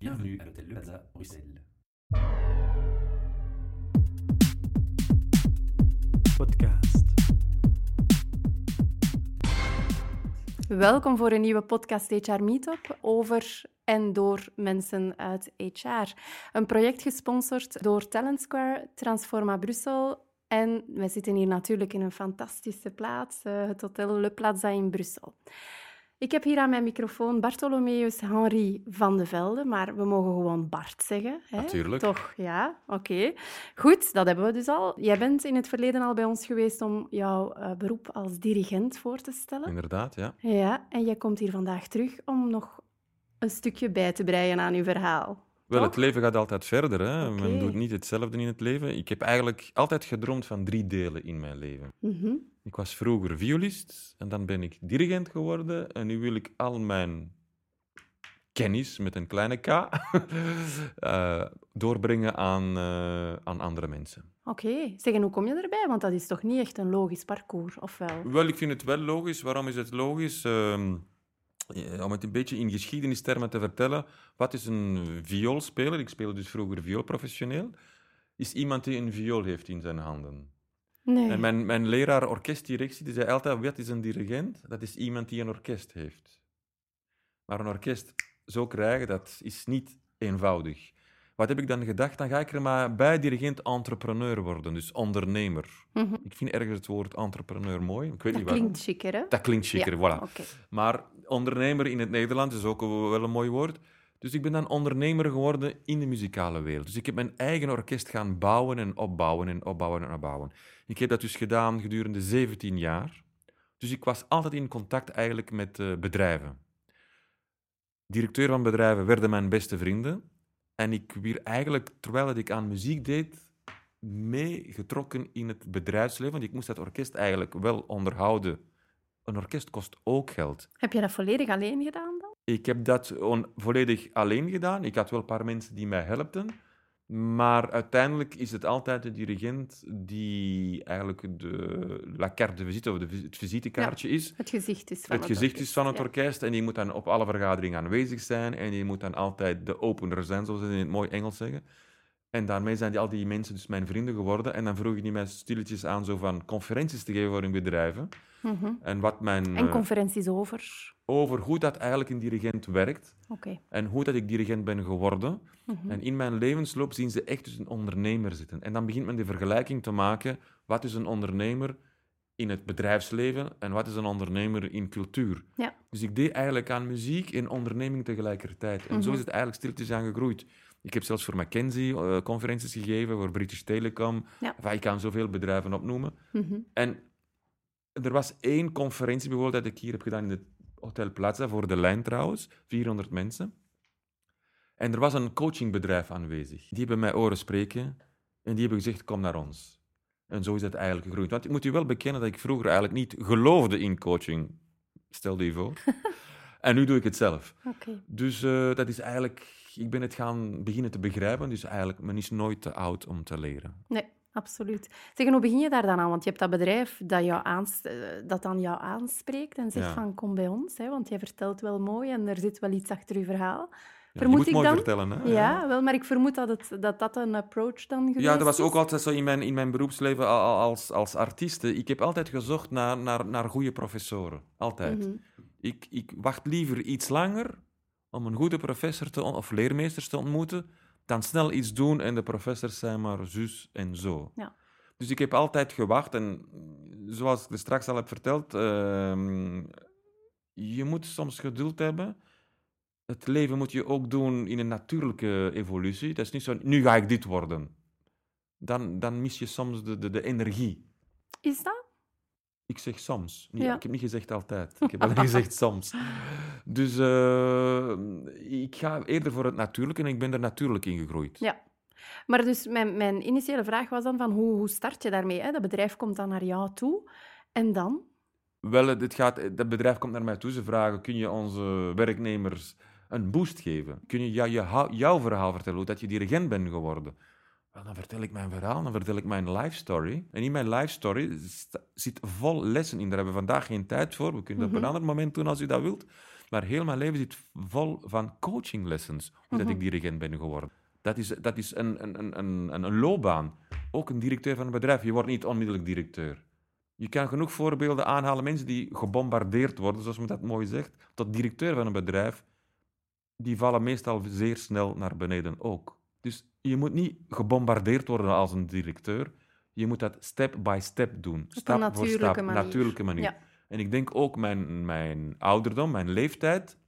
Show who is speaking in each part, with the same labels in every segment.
Speaker 1: Bienvenue à l'hôtel Le Plaza, Bruxelles.
Speaker 2: Podcast.
Speaker 3: Welkom voor een nieuwe podcast HR Meetup over en door mensen uit HR. Een project gesponsord door Talent Square, Transforma Brussel en we zitten hier natuurlijk in een fantastische plaats, eh, het Hotel Le Plaza in Brussel. Ik heb hier aan mijn microfoon Bartholomeus Henri van de Velde, maar we mogen gewoon Bart zeggen. Hè?
Speaker 4: Natuurlijk.
Speaker 3: Toch, ja, oké. Goed, dat hebben we dus al. Jij bent in het verleden al bij ons geweest om jouw eh, beroep als dirigent voor te stellen.
Speaker 4: Inderdaad, ja.
Speaker 3: Ja, en jij komt hier vandaag terug om nog een stukje bij te breien aan uw verhaal.
Speaker 4: Wel, het leven gaat altijd verder. Hè. Men doet niet hetzelfde in het leven. Ik heb eigenlijk altijd gedroomd van drie delen in mijn leven.
Speaker 3: Mhm.
Speaker 4: Ik was vroeger violist en dan ben ik dirigent geworden. En nu wil ik al mijn kennis, met een kleine k, eh, doorbrengen aan, eh, aan andere mensen.
Speaker 3: Oké, zeg en hoe kom je erbij? Want dat is toch niet echt een logisch parcours, of wel?
Speaker 4: Wel, ik vind het wel logisch. Waarom is het logisch? Ehm, eh, om het een beetje in geschiedenistermen te vertellen. Wat is een vioolspeler? Ik speelde dus vroeger viool professioneel. Is iemand die een viool heeft in zijn handen.
Speaker 3: Nee.
Speaker 4: En mijn, mijn leraar orkestdirectie die zei altijd, wat is een dirigent? Dat is iemand die een orkest heeft. Maar een orkest zo krijgen, dat is niet eenvoudig. Wat heb ik dan gedacht? Dan ga ik er maar bij dirigent entrepreneur worden, dus ondernemer.
Speaker 3: Mhm.
Speaker 4: Ik vind ergens het woord entrepreneur mooi. Ik weet
Speaker 3: Dat
Speaker 4: niet
Speaker 3: klinkt chiquer, hè?
Speaker 4: Dat klinkt chiquer,
Speaker 3: Ja,
Speaker 4: voilà. Maar ondernemer in het Nederlands is ook wel een mooi woord. Dus ik ben dan ondernemer geworden in de muzikale wereld. Dus ik heb mijn eigen orkest gaan bouwen en opbouwen en opbouwen en opbouwen. Ik heb dat dus gedaan gedurende 17 jaar. Dus ik was altijd in contact eigenlijk met eh, bedrijven. Directeur van bedrijven werden mijn beste vrienden. En ik werd eigenlijk, terwijl ik aan muziek deed, meegetrokken in het bedrijfsleven. Want ik moest dat orkest eigenlijk wel onderhouden. Een orkest kost ook geld.
Speaker 3: Heb je dat volledig alleen gedaan?
Speaker 4: Ik heb dat volledig alleen gedaan. Ik had wel een paar mensen die mij helpten. Maar uiteindelijk is het altijd de dirigent die eigenlijk de la carte de visite, of de, het visitekaartje is.
Speaker 3: Het gezicht is van
Speaker 4: Het
Speaker 3: het,
Speaker 4: gezicht
Speaker 3: orkest,
Speaker 4: is van het
Speaker 3: ja.
Speaker 4: orkest en die moet dan op alle vergaderingen aanwezig zijn en die moet dan altijd de opener zijn, zoals ze in het mooi Engels zeggen. En daarmee zijn die, al die mensen dus mijn vrienden geworden. En dan vroegen die mij stilletjes aan zo van conferenties te geven voor hun bedrijven.
Speaker 3: Mhm.
Speaker 4: En wat mijn...
Speaker 3: En
Speaker 4: eh,
Speaker 3: conferenties over.
Speaker 4: Over hoe dat eigenlijk een dirigent werkt en hoe dat ik dirigent ben geworden.
Speaker 3: Mhm.
Speaker 4: En in mijn levensloop zien ze echt dus een ondernemer zitten. En dan begint men de vergelijking te maken, wat is een ondernemer in het bedrijfsleven en wat is een ondernemer in cultuur.
Speaker 3: Ja.
Speaker 4: Dus ik deed eigenlijk aan muziek en onderneming tegelijkertijd. En zo
Speaker 3: Mhm.
Speaker 4: is het eigenlijk stiltjes aan gegroeid. Ik heb zelfs voor McKinsey eh, conferenties gegeven, voor British Telecom.
Speaker 3: Ja.
Speaker 4: Enfin, ik kan zoveel bedrijven opnoemen.
Speaker 3: Mhm.
Speaker 4: En er was één conferentie bijvoorbeeld dat ik hier heb gedaan in het Hotel Plaza, voor de lijn trouwens, 400 mensen. En er was een coachingbedrijf aanwezig. Die hebben mij horen spreken en die hebben gezegd, kom naar ons. En zo is het eigenlijk gegroeid. Want ik moet u wel bekennen dat ik vroeger eigenlijk niet geloofde in coaching. Stel je voor. en nu doe ik het zelf.
Speaker 3: Oké.
Speaker 4: Dus eh, dat is eigenlijk... Ik ben het gaan beginnen te begrijpen. Dus eigenlijk, men is nooit te oud om te leren.
Speaker 3: Nee, absoluut. Zeg, hoe begin je daar dan aan? Want je hebt dat bedrijf dat, jou aans- eh, dat dan jou aanspreekt en zegt
Speaker 4: Ja.
Speaker 3: van kom bij ons, hè, want jij vertelt wel mooi en er zit wel iets achter je verhaal.
Speaker 4: Ja,
Speaker 3: Vermoed
Speaker 4: je moet
Speaker 3: ik
Speaker 4: mooi
Speaker 3: dan?
Speaker 4: vertellen, hè?
Speaker 3: Ja, wel, maar ik vermoed dat het, dat, dat een approach dan geweest
Speaker 4: Ja, dat was ook altijd zo in mijn, in mijn beroepsleven al- al- als, als artieste. Ik heb altijd gezocht naar, naar, naar goede professoren. Altijd.
Speaker 3: Mhm.
Speaker 4: ik, ik wacht liever iets langer om een goede professor te of leermeesters te ontmoeten, dan snel iets doen en de professors zijn maar zus en zo.
Speaker 3: Ja.
Speaker 4: Dus ik heb altijd gewacht en zoals ik er straks al heb verteld, ehm, je moet soms geduld hebben. Het leven moet je ook doen in een natuurlijke evolutie. Dat is niet zo, nu ga ik dit worden. Dan, dan mis je soms de, de, de energie.
Speaker 3: Is dat?
Speaker 4: Ik zeg soms. Nee,
Speaker 3: Ja.
Speaker 4: Ik heb niet gezegd altijd. Ik heb alleen gezegd soms. Dus eh, ik ga eerder voor het natuurlijke en ik ben er natuurlijk in gegroeid.
Speaker 3: Ja. Maar dus mijn, mijn initiële vraag was dan van hoe, hoe start je daarmee? Hè? Dat bedrijf komt dan naar jou toe en dan?
Speaker 4: Wel, het gaat, dat bedrijf komt naar mij toe. Ze vragen, kun je onze werknemers een boost geven? Kun je jou- jouw verhaal vertellen, hoe dat je dirigent bent geworden? Wel, dan vertel ik mijn verhaal, dan vertel ik mijn life story. En in mijn life story zit vol lessen in. Daar hebben we vandaag geen tijd voor. We kunnen dat op
Speaker 3: Mhm.
Speaker 4: een ander moment doen als u dat wilt. Maar heel mijn leven zit vol van coachinglessons, hoe dat
Speaker 3: Mhm.
Speaker 4: ik dirigent ben geworden. Dat is, dat is een, een, een, een, een- een loopbaan. Ook een directeur van een bedrijf. Je wordt niet onmiddellijk directeur. Je kan genoeg voorbeelden aanhalen. Mensen die gebombardeerd worden, zoals men dat mooi zegt, tot directeur van een bedrijf, die vallen meestal zeer snel naar beneden ook. Dus je moet niet gebombardeerd worden als een directeur. Je moet dat step by step doen. stap voor stap, natuurlijke manier.
Speaker 3: Ja.
Speaker 4: En ik denk ook mijn, mijn ouderdom, mijn leeftijd,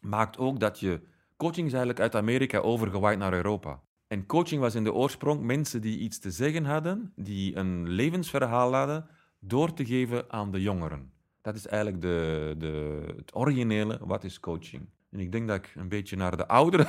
Speaker 4: maakt ook dat je... Coaching is eigenlijk uit Amerika overgewaaid naar Europa. En coaching was in de oorsprong mensen die iets te zeggen hadden, die een levensverhaal hadden, door te geven aan de jongeren. Dat is eigenlijk de, de, het originele, wat is coaching. En ik denk dat ik een beetje naar de oudere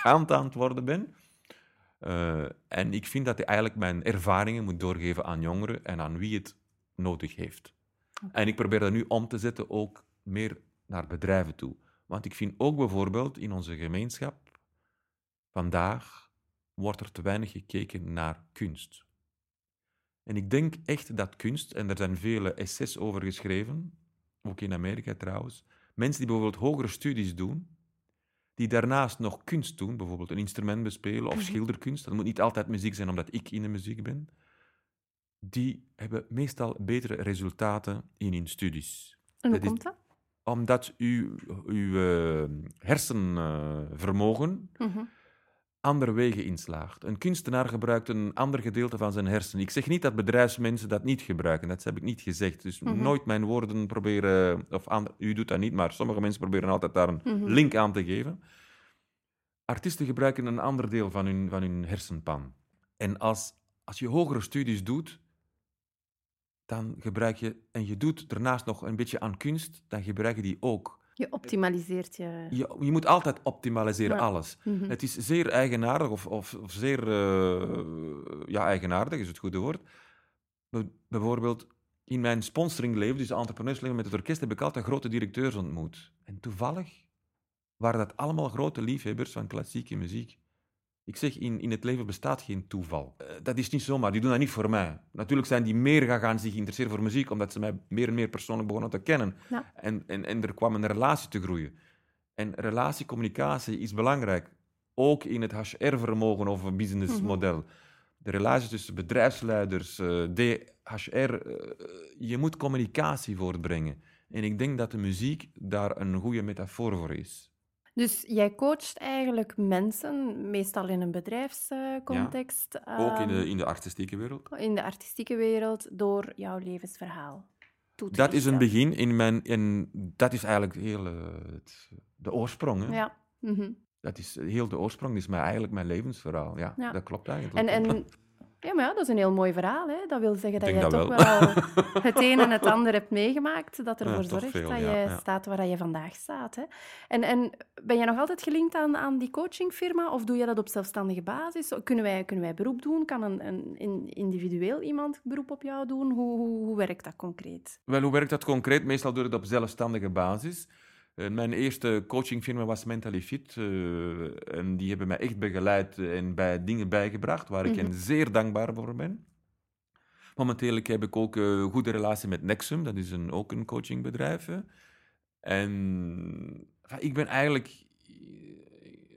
Speaker 4: kant aan het worden ben. Eh, en ik vind dat ik eigenlijk mijn ervaringen moet doorgeven aan jongeren en aan wie het nodig heeft. En ik probeer dat nu om te zetten ook meer naar bedrijven toe. Want ik vind ook bijvoorbeeld in onze gemeenschap, vandaag wordt er te weinig gekeken naar kunst. En ik denk echt dat kunst, en er zijn vele essays over geschreven, ook in Amerika trouwens, mensen die bijvoorbeeld hogere studies doen, die daarnaast nog kunst doen, bijvoorbeeld een instrument bespelen of
Speaker 3: Mhm.
Speaker 4: schilderkunst, dat moet niet altijd muziek zijn omdat ik in de muziek ben, die hebben meestal betere resultaten in hun studies.
Speaker 3: En hoe
Speaker 4: Dat
Speaker 3: komt dat?
Speaker 4: Omdat uw, uw eh, hersenvermogen
Speaker 3: Mhm.
Speaker 4: Andere wegen inslaagt. Een kunstenaar gebruikt een ander gedeelte van zijn hersenen. Ik zeg niet dat bedrijfsmensen dat niet gebruiken, dat heb ik niet gezegd. Dus
Speaker 3: Mhm.
Speaker 4: nooit mijn woorden proberen, of ander- u doet dat niet, maar sommige mensen proberen altijd daar een
Speaker 3: Mhm.
Speaker 4: link aan te geven. Artiesten gebruiken een ander deel van hun, van hun hersenpan. En als, als je hogere studies doet, dan gebruik je, en je doet daarnaast nog een beetje aan kunst, dan gebruik je die ook.
Speaker 3: Je optimaliseert je...
Speaker 4: Je, je moet altijd optimaliseren,
Speaker 3: Ja.
Speaker 4: alles.
Speaker 3: Mhm.
Speaker 4: Het is zeer eigenaardig, of, of, of zeer... eh, ja, eigenaardig is het goede woord. Bij- Bijvoorbeeld, in mijn sponsoringleven, dus entrepreneursleven met het orkest, heb ik altijd grote directeurs ontmoet. En toevallig waren dat allemaal grote liefhebbers van klassieke muziek. Ik zeg, in, in het leven bestaat geen toeval. Eh, dat is niet zomaar, die doen dat niet voor mij. Natuurlijk zijn die meer gaan, gaan zich interesseren voor muziek, omdat ze mij meer en meer persoonlijk begonnen te kennen.
Speaker 3: Ja.
Speaker 4: En, en, en er kwam een relatie te groeien. En relatiecommunicatie is belangrijk. Ook in het HR-vermogen of businessmodel. De relatie tussen bedrijfsleiders, eh, DHR, eh, je moet communicatie voortbrengen. En ik denk dat de muziek daar een goede metafoor voor is.
Speaker 3: Dus jij coacht eigenlijk mensen, meestal in een bedrijfscontext,
Speaker 4: Ook in de,
Speaker 3: ehm,
Speaker 4: in de artistieke wereld.
Speaker 3: in de artistieke wereld, door jouw levensverhaal toe te
Speaker 4: Dat is een begin in mijn... In, dat is eigenlijk heel, eh, het, de oorsprong. Hè?
Speaker 3: Ja. mhm.
Speaker 4: Dat is heel de oorsprong, is mijn, eigenlijk mijn levensverhaal. Ja,
Speaker 3: Ja.
Speaker 4: dat klopt eigenlijk.
Speaker 3: En, en ja, maar ja, dat is een heel mooi verhaal. Hè? Dat wil zeggen dat je
Speaker 4: dat
Speaker 3: toch
Speaker 4: wel.
Speaker 3: wel het een en het ander hebt meegemaakt, dat ervoor zorgt
Speaker 4: veel,
Speaker 3: dat
Speaker 4: ja,
Speaker 3: je
Speaker 4: ja.
Speaker 3: staat waar je vandaag staat. Hè? En, en ben je nog altijd gelinkt aan, aan die coachingfirma of doe je dat op zelfstandige basis? Kunnen wij, kunnen wij beroep doen? Kan een, een in- individueel iemand beroep op jou doen? Hoe, hoe, hoe werkt dat concreet?
Speaker 4: Wel, hoe werkt dat concreet? Meestal doe ik het op zelfstandige basis. Eh, mijn eerste coachingfirma was Mentally Fit. eh, en die hebben mij echt begeleid en bij dingen bijgebracht waar ik
Speaker 3: Mhm.
Speaker 4: hen zeer dankbaar voor ben. Momenteel heb ik ook een goede relatie met Nexum. Dat is een, ook een coachingbedrijf. En ik ben eigenlijk, eh,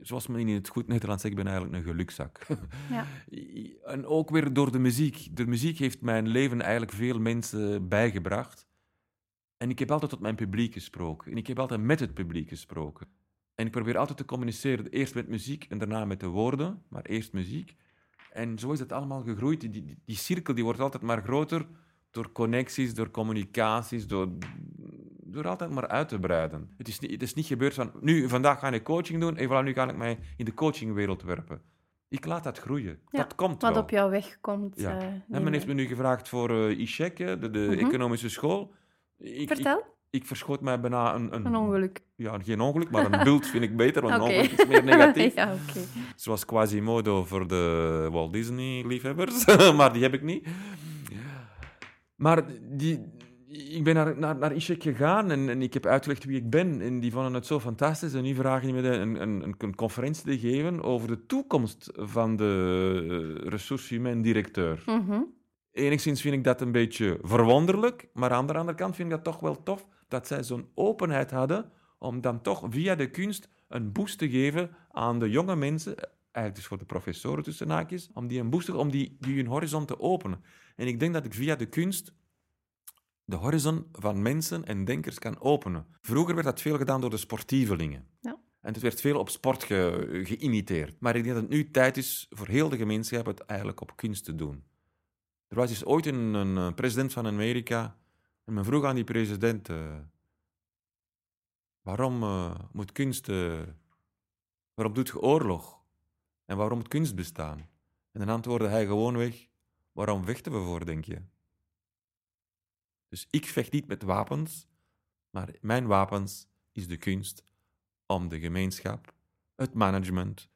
Speaker 4: zoals men in het goed Nederlands zegt, ik ben eigenlijk een gelukzak.
Speaker 3: Ja.
Speaker 4: En ook weer door de muziek. De muziek heeft mijn leven eigenlijk veel mensen bijgebracht. En ik heb altijd tot mijn publiek gesproken. En ik heb altijd met het publiek gesproken. En ik probeer altijd te communiceren, eerst met muziek en daarna met de woorden, maar eerst muziek. En zo is het allemaal gegroeid. Die, die, die cirkel die wordt altijd maar groter door connecties, door communicaties, door, door altijd maar uit te breiden. Het is, niet, het is niet gebeurd van, nu, vandaag ga ik coaching doen en voilà, nu ga ik mij in de coachingwereld werpen. Ik laat dat groeien.
Speaker 3: Ja,
Speaker 4: dat komt
Speaker 3: Wat
Speaker 4: wel.
Speaker 3: op jouw weg komt.
Speaker 4: Ja.
Speaker 3: eh,
Speaker 4: En men heeft me nu gevraagd voor hè, de, de
Speaker 3: Mhm.
Speaker 4: economische school. Ik,
Speaker 3: Vertel,
Speaker 4: Ik, ik verschoot mij bijna een, een,
Speaker 3: een ongeluk.
Speaker 4: Ja, geen ongeluk, maar een bult vind ik beter, want een ongeluk is meer negatief.
Speaker 3: ja, oké.
Speaker 4: Zoals Quasimodo voor de Walt Disney-liefhebbers, maar die heb ik niet. Maar die, ik ben naar, naar, naar gegaan en, en ik heb uitgelegd wie ik ben. En die vonden het zo fantastisch. En nu vragen die me een, een, een, conferentie te geven over de toekomst van de uh, ressources-humain-directeur.
Speaker 3: Mhm.
Speaker 4: Enigszins vind ik dat een beetje verwonderlijk, maar aan de andere kant vind ik dat toch wel tof dat zij zo'n openheid hadden om dan toch via de kunst een boost te geven aan de jonge mensen, eigenlijk dus voor de professoren tussen haakjes, om die een boost te om die, die hun horizon te openen. En ik denk dat ik via de kunst de horizon van mensen en denkers kan openen. Vroeger werd dat veel gedaan door de sportievelingen.
Speaker 3: Ja.
Speaker 4: En het werd veel op sport ge- geïmiteerd. Maar ik denk dat het nu tijd is voor heel de gemeenschap het eigenlijk op kunst te doen. Er was ooit een, een, eh, president van Amerika en men vroeg aan die president... eh, waarom eh, moet kunst... waarom doet je oorlog? En waarom moet kunst bestaan? En dan antwoordde hij gewoonweg... Waarom vechten we voor, denk je? Dus ik vecht niet met wapens, maar mijn wapens is de kunst om de gemeenschap, het management,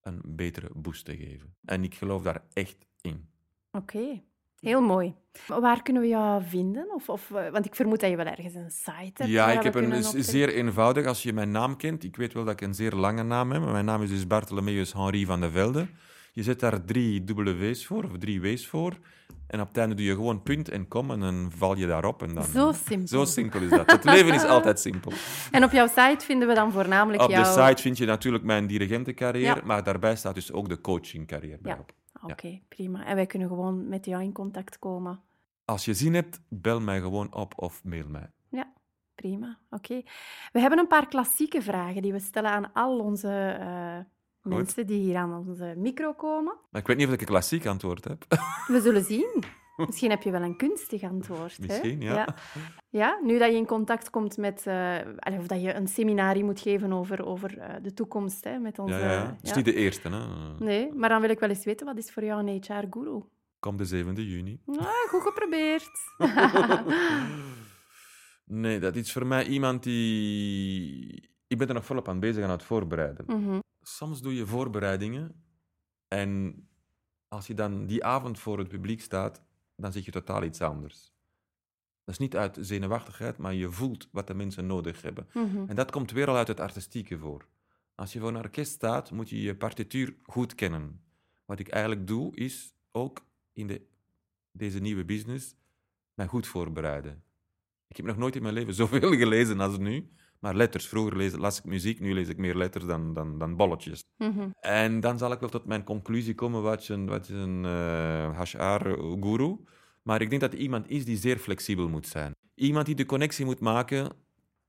Speaker 4: een betere boost te geven. En ik geloof daar echt in.
Speaker 3: Oké, heel mooi. Waar kunnen we jou vinden? Of, of, eh, want ik vermoed dat je wel ergens een site hebt.
Speaker 4: Ja, ik heb een zeer eenvoudig, als je mijn naam kent, ik weet wel dat ik een zeer lange naam heb, maar mijn naam is dus Bartholomeus Henri van de Velde. Je zet daar drie W's voor, of drie W's voor, en op het einde doe je gewoon punt en kom, en dan val je daarop. En dan,
Speaker 3: Zo simpel.
Speaker 4: Zo simpel is dat. Het leven is altijd simpel.
Speaker 3: En op jouw site vinden we dan voornamelijk
Speaker 4: Op
Speaker 3: jouw...
Speaker 4: de site vind je natuurlijk mijn dirigentencarrière,
Speaker 3: Ja.
Speaker 4: maar daarbij staat dus ook de coachingcarrière bij
Speaker 3: Ja.
Speaker 4: op.
Speaker 3: Oké, prima. En wij kunnen gewoon met jou in contact komen.
Speaker 4: Als je zin hebt, bel mij gewoon op of mail mij.
Speaker 3: Ja, prima. Oké. We hebben een paar klassieke vragen die we stellen aan al onze eh, mensen die hier aan onze micro komen.
Speaker 4: Maar ik weet niet of ik een klassiek antwoord heb.
Speaker 3: We zullen zien. Misschien heb je wel een kunstig antwoord. hè?
Speaker 4: Misschien, ja.
Speaker 3: ja. Ja, nu dat je in contact komt met... eh, of dat je een seminarie moet geven over, over eh, de toekomst hè, met onze...
Speaker 4: Ja, ja, is niet de eerste. Hè.
Speaker 3: Nee, maar dan wil ik wel eens weten, wat is voor jou een HR-guru?
Speaker 4: Kom de 7e juni.
Speaker 3: Ah, goed geprobeerd.
Speaker 4: Nee, dat is voor mij iemand die... Ik ben er nog volop aan bezig aan het voorbereiden.
Speaker 3: Mhm.
Speaker 4: Soms doe je voorbereidingen en als je dan die avond voor het publiek staat, dan zeg je totaal iets anders. Dat is niet uit zenuwachtigheid, maar je voelt wat de mensen nodig hebben.
Speaker 3: Mhm.
Speaker 4: En dat komt weer al uit het artistieke voor. Als je voor een orkest staat, moet je je partituur goed kennen. Wat ik eigenlijk doe, is ook in de, deze nieuwe business mij goed voorbereiden. Ik heb nog nooit in mijn leven zoveel gelezen als nu. Maar letters. Vroeger lees, las ik muziek, nu lees ik meer letters dan, dan, dan bolletjes.
Speaker 3: Mhm.
Speaker 4: En dan zal ik wel tot mijn conclusie komen wat je een, wat je een eh, HR-guru. Maar ik denk dat iemand is die zeer flexibel moet zijn. Iemand die de connectie moet maken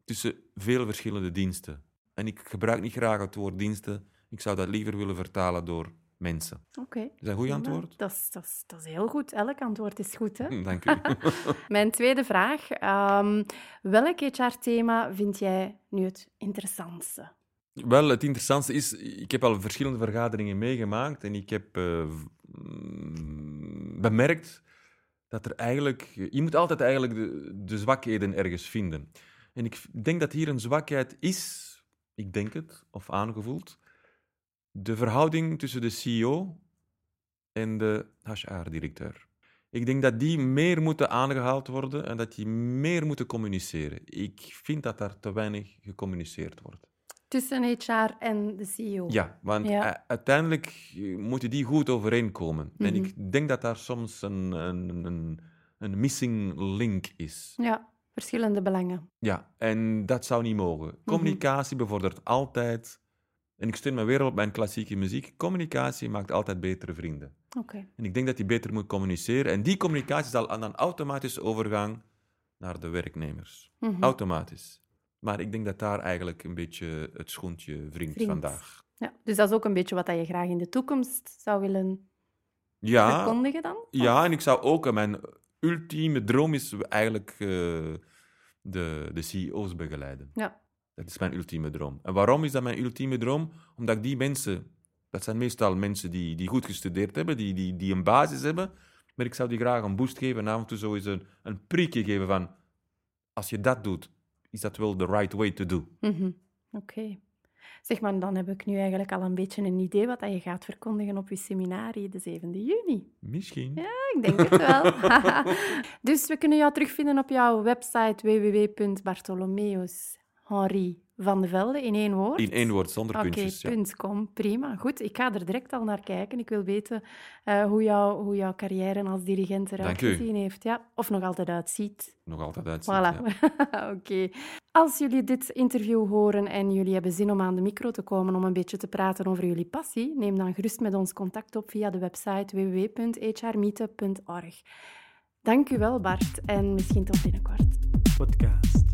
Speaker 4: tussen veel verschillende diensten. En ik gebruik niet graag het woord diensten. Ik zou dat liever willen vertalen door mensen.
Speaker 3: Oké.
Speaker 4: Is dat een goed antwoord?
Speaker 3: Dat is, dat, is, dat is heel goed. Elk antwoord is goed, hè?
Speaker 4: Dank u.
Speaker 3: Mijn tweede vraag. ehm, welk HR-thema vind jij nu het interessantste?
Speaker 4: Wel, het interessantste is, ik heb al verschillende vergaderingen meegemaakt en ik heb eh, mm, bemerkt dat er eigenlijk... Je moet altijd eigenlijk de, de zwakheden ergens vinden. En ik denk dat hier een zwakheid is, ik denk het, of aangevoeld, de verhouding tussen de CEO en de HR-directeur. Ik denk dat die meer moeten aangehaald worden en dat die meer moeten communiceren. Ik vind dat daar te weinig gecommuniceerd wordt.
Speaker 3: Tussen HR en de CEO?
Speaker 4: Ja, want
Speaker 3: Ja.
Speaker 4: uiteindelijk moeten die goed overeenkomen. En
Speaker 3: Mhm.
Speaker 4: ik denk dat daar soms een, een, een, een missing link is.
Speaker 3: Ja, verschillende belangen.
Speaker 4: Ja, en dat zou niet mogen. Communicatie bevordert altijd, en ik steun me weer op mijn klassieke muziek, communicatie maakt altijd betere vrienden.
Speaker 3: Oké.
Speaker 4: En ik denk dat die beter moet communiceren. En die communicatie zal dan automatisch overgaan naar de werknemers.
Speaker 3: Mhm.
Speaker 4: Automatisch. Maar ik denk dat daar eigenlijk een beetje het schoentje wringt
Speaker 3: Wringt.
Speaker 4: vandaag.
Speaker 3: Ja, dus dat is ook een beetje wat je graag in de toekomst zou willen
Speaker 4: Ja,
Speaker 3: verkondigen dan?
Speaker 4: Ja, en ik zou ook, eh, mijn ultieme droom is eigenlijk eh, de, de CEO's begeleiden.
Speaker 3: Ja.
Speaker 4: Dat is mijn ultieme droom. En waarom is dat mijn ultieme droom? Omdat ik die mensen, dat zijn meestal mensen die, die goed gestudeerd hebben, die, die, die een basis hebben, maar ik zou die graag een boost geven en af en toe zo eens een, een prikje geven van, als je dat doet, is dat wel the right way to do.
Speaker 3: Mhm. Oké. Zeg maar, dan heb ik nu eigenlijk al een beetje een idee wat dat je gaat verkondigen op je seminarie de 7e juni.
Speaker 4: Misschien.
Speaker 3: Ja, ik denk het wel. dus we kunnen jou terugvinden op jouw website Henri van de Velde in één woord?
Speaker 4: In één woord, zonder
Speaker 3: Oké,
Speaker 4: puntjes. ja.
Speaker 3: punt, kom. Prima. Goed, ik ga er direct al naar kijken. Ik wil weten eh, hoe, jou, hoe jouw carrière als dirigent eruit gezien heeft. Ja, of nog altijd uitziet.
Speaker 4: Nog altijd uitzien.
Speaker 3: Voilà.
Speaker 4: ja.
Speaker 3: Oké. Als jullie dit interview horen en jullie hebben zin om aan de micro te komen om een beetje te praten over jullie passie, neem dan gerust met ons contact op via de website www.hrmeetup.org. Dank u wel, Bart, en misschien tot binnenkort.
Speaker 2: Podcast.